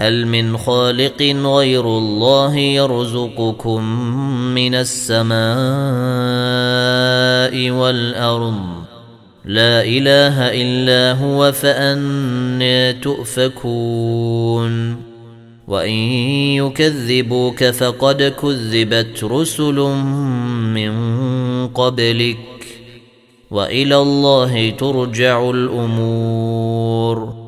هل من خالق غير الله يرزقكم من السماء والأرض؟ لا إله إلا هو فانى تؤفكون. وإن يكذبوك فقد كذبت رسل من قبلك. وإلى الله ترجع الأمور.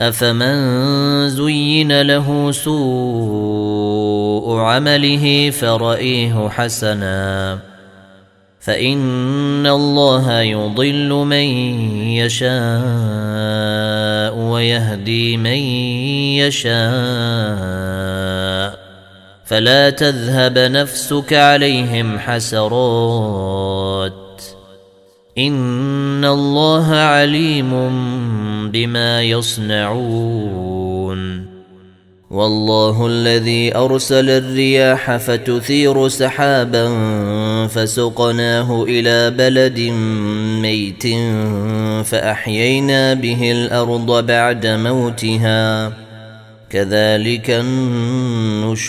أفمن زين له سوء عمله فرأيه حسنا فإن الله يضل من يشاء ويهدي من يشاء فلا تذهب نفسك عليهم حسرات ان الله عليم بما يصنعون والله الذي ارسل الرياح فتثير سحابا فسقناه إلى بلد ميت فاحيينا به الأرض بعد موتها كذلك النشور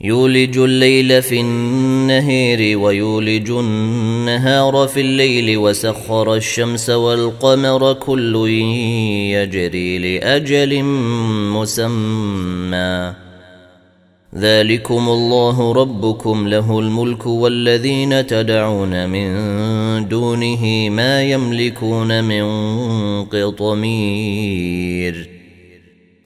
يولج الليل في النهير ويولج النهار في الليل وسخر الشمس والقمر كل يجري لأجل مسمى. ذلكم الله ربكم له الملك والذين تدعون من دونه ما يملكون من قطمير.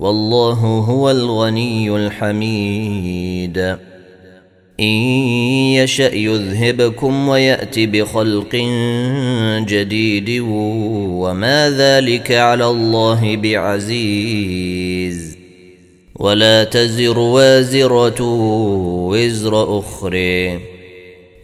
والله هو الغني الحميد. إن يشأ يذهبكم ويأت بخلق جديد وما ذلك على الله بعزيز. ولا تزر وازرة وزر أخرى.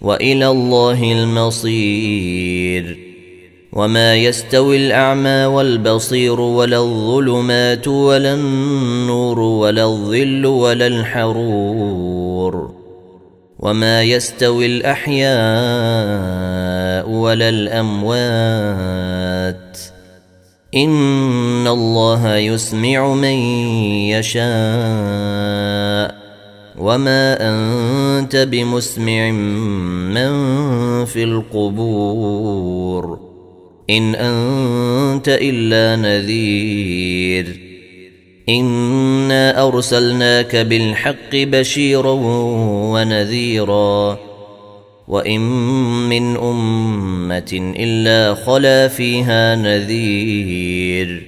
وإلى الله المصير. وما يستوي الأعمى والبصير ولا الظلمات ولا النور ولا الظل ولا الحرور. وما يستوي الأحياء ولا الأموات. إن الله يسمع من يشاء. وما انت بمسمع من في القبور ان انت الا نذير انا ارسلناك بالحق بشيرا ونذيرا وان من امه الا خلا فيها نذير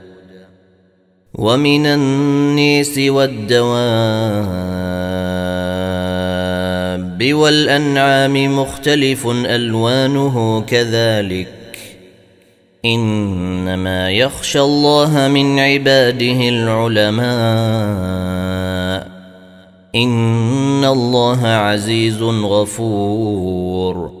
ومن النيس والدواب والأنعام مختلف ألوانه كذلك. إنما يخشى الله من عباده العلماء. إن الله عزيز غفور.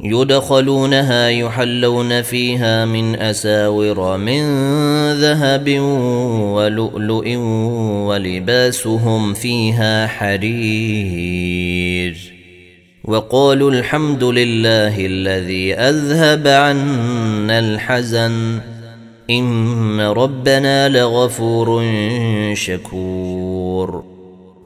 يدخلونها يحلون فيها من أساور من ذهب ولؤلؤ ولباسهم فيها حرير. وقالوا الحمد لله الذي أذهب عنا الحزن. إن ربنا لغفور شكور.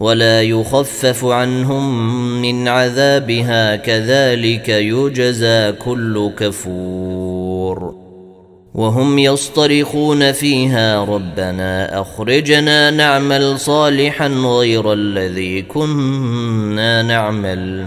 ولا يخفف عنهم من عذابها كذلك يجزى كل كفور. وهم يصطرخون فيها ربنا أخرجنا نعمل صالحا غير الذي كنا نعمل.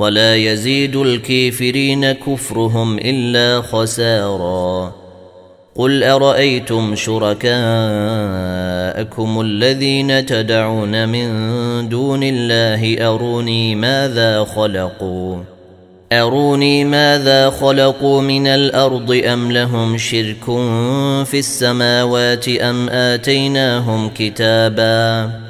ولا يزيد الكافرين كفرهم إلا خسارا. قل أرأيتم شركاءكم الذين تدعون من دون الله أروني ماذا خلقوا؟ أروني ماذا خلقوا من الأرض أم لهم شرك في السماوات أم آتيناهم كتابا؟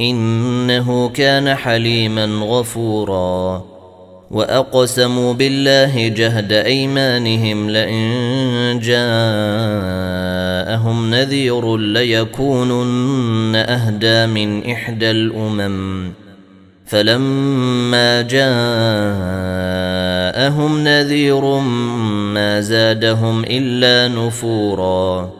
إنه كان حليما غفورا. وأقسموا بالله جهد أيمانهم لئن جاءهم نذير ليكونن أهدى من إحدى الأمم. فلما جاءهم نذير ما زادهم إلا نفورا.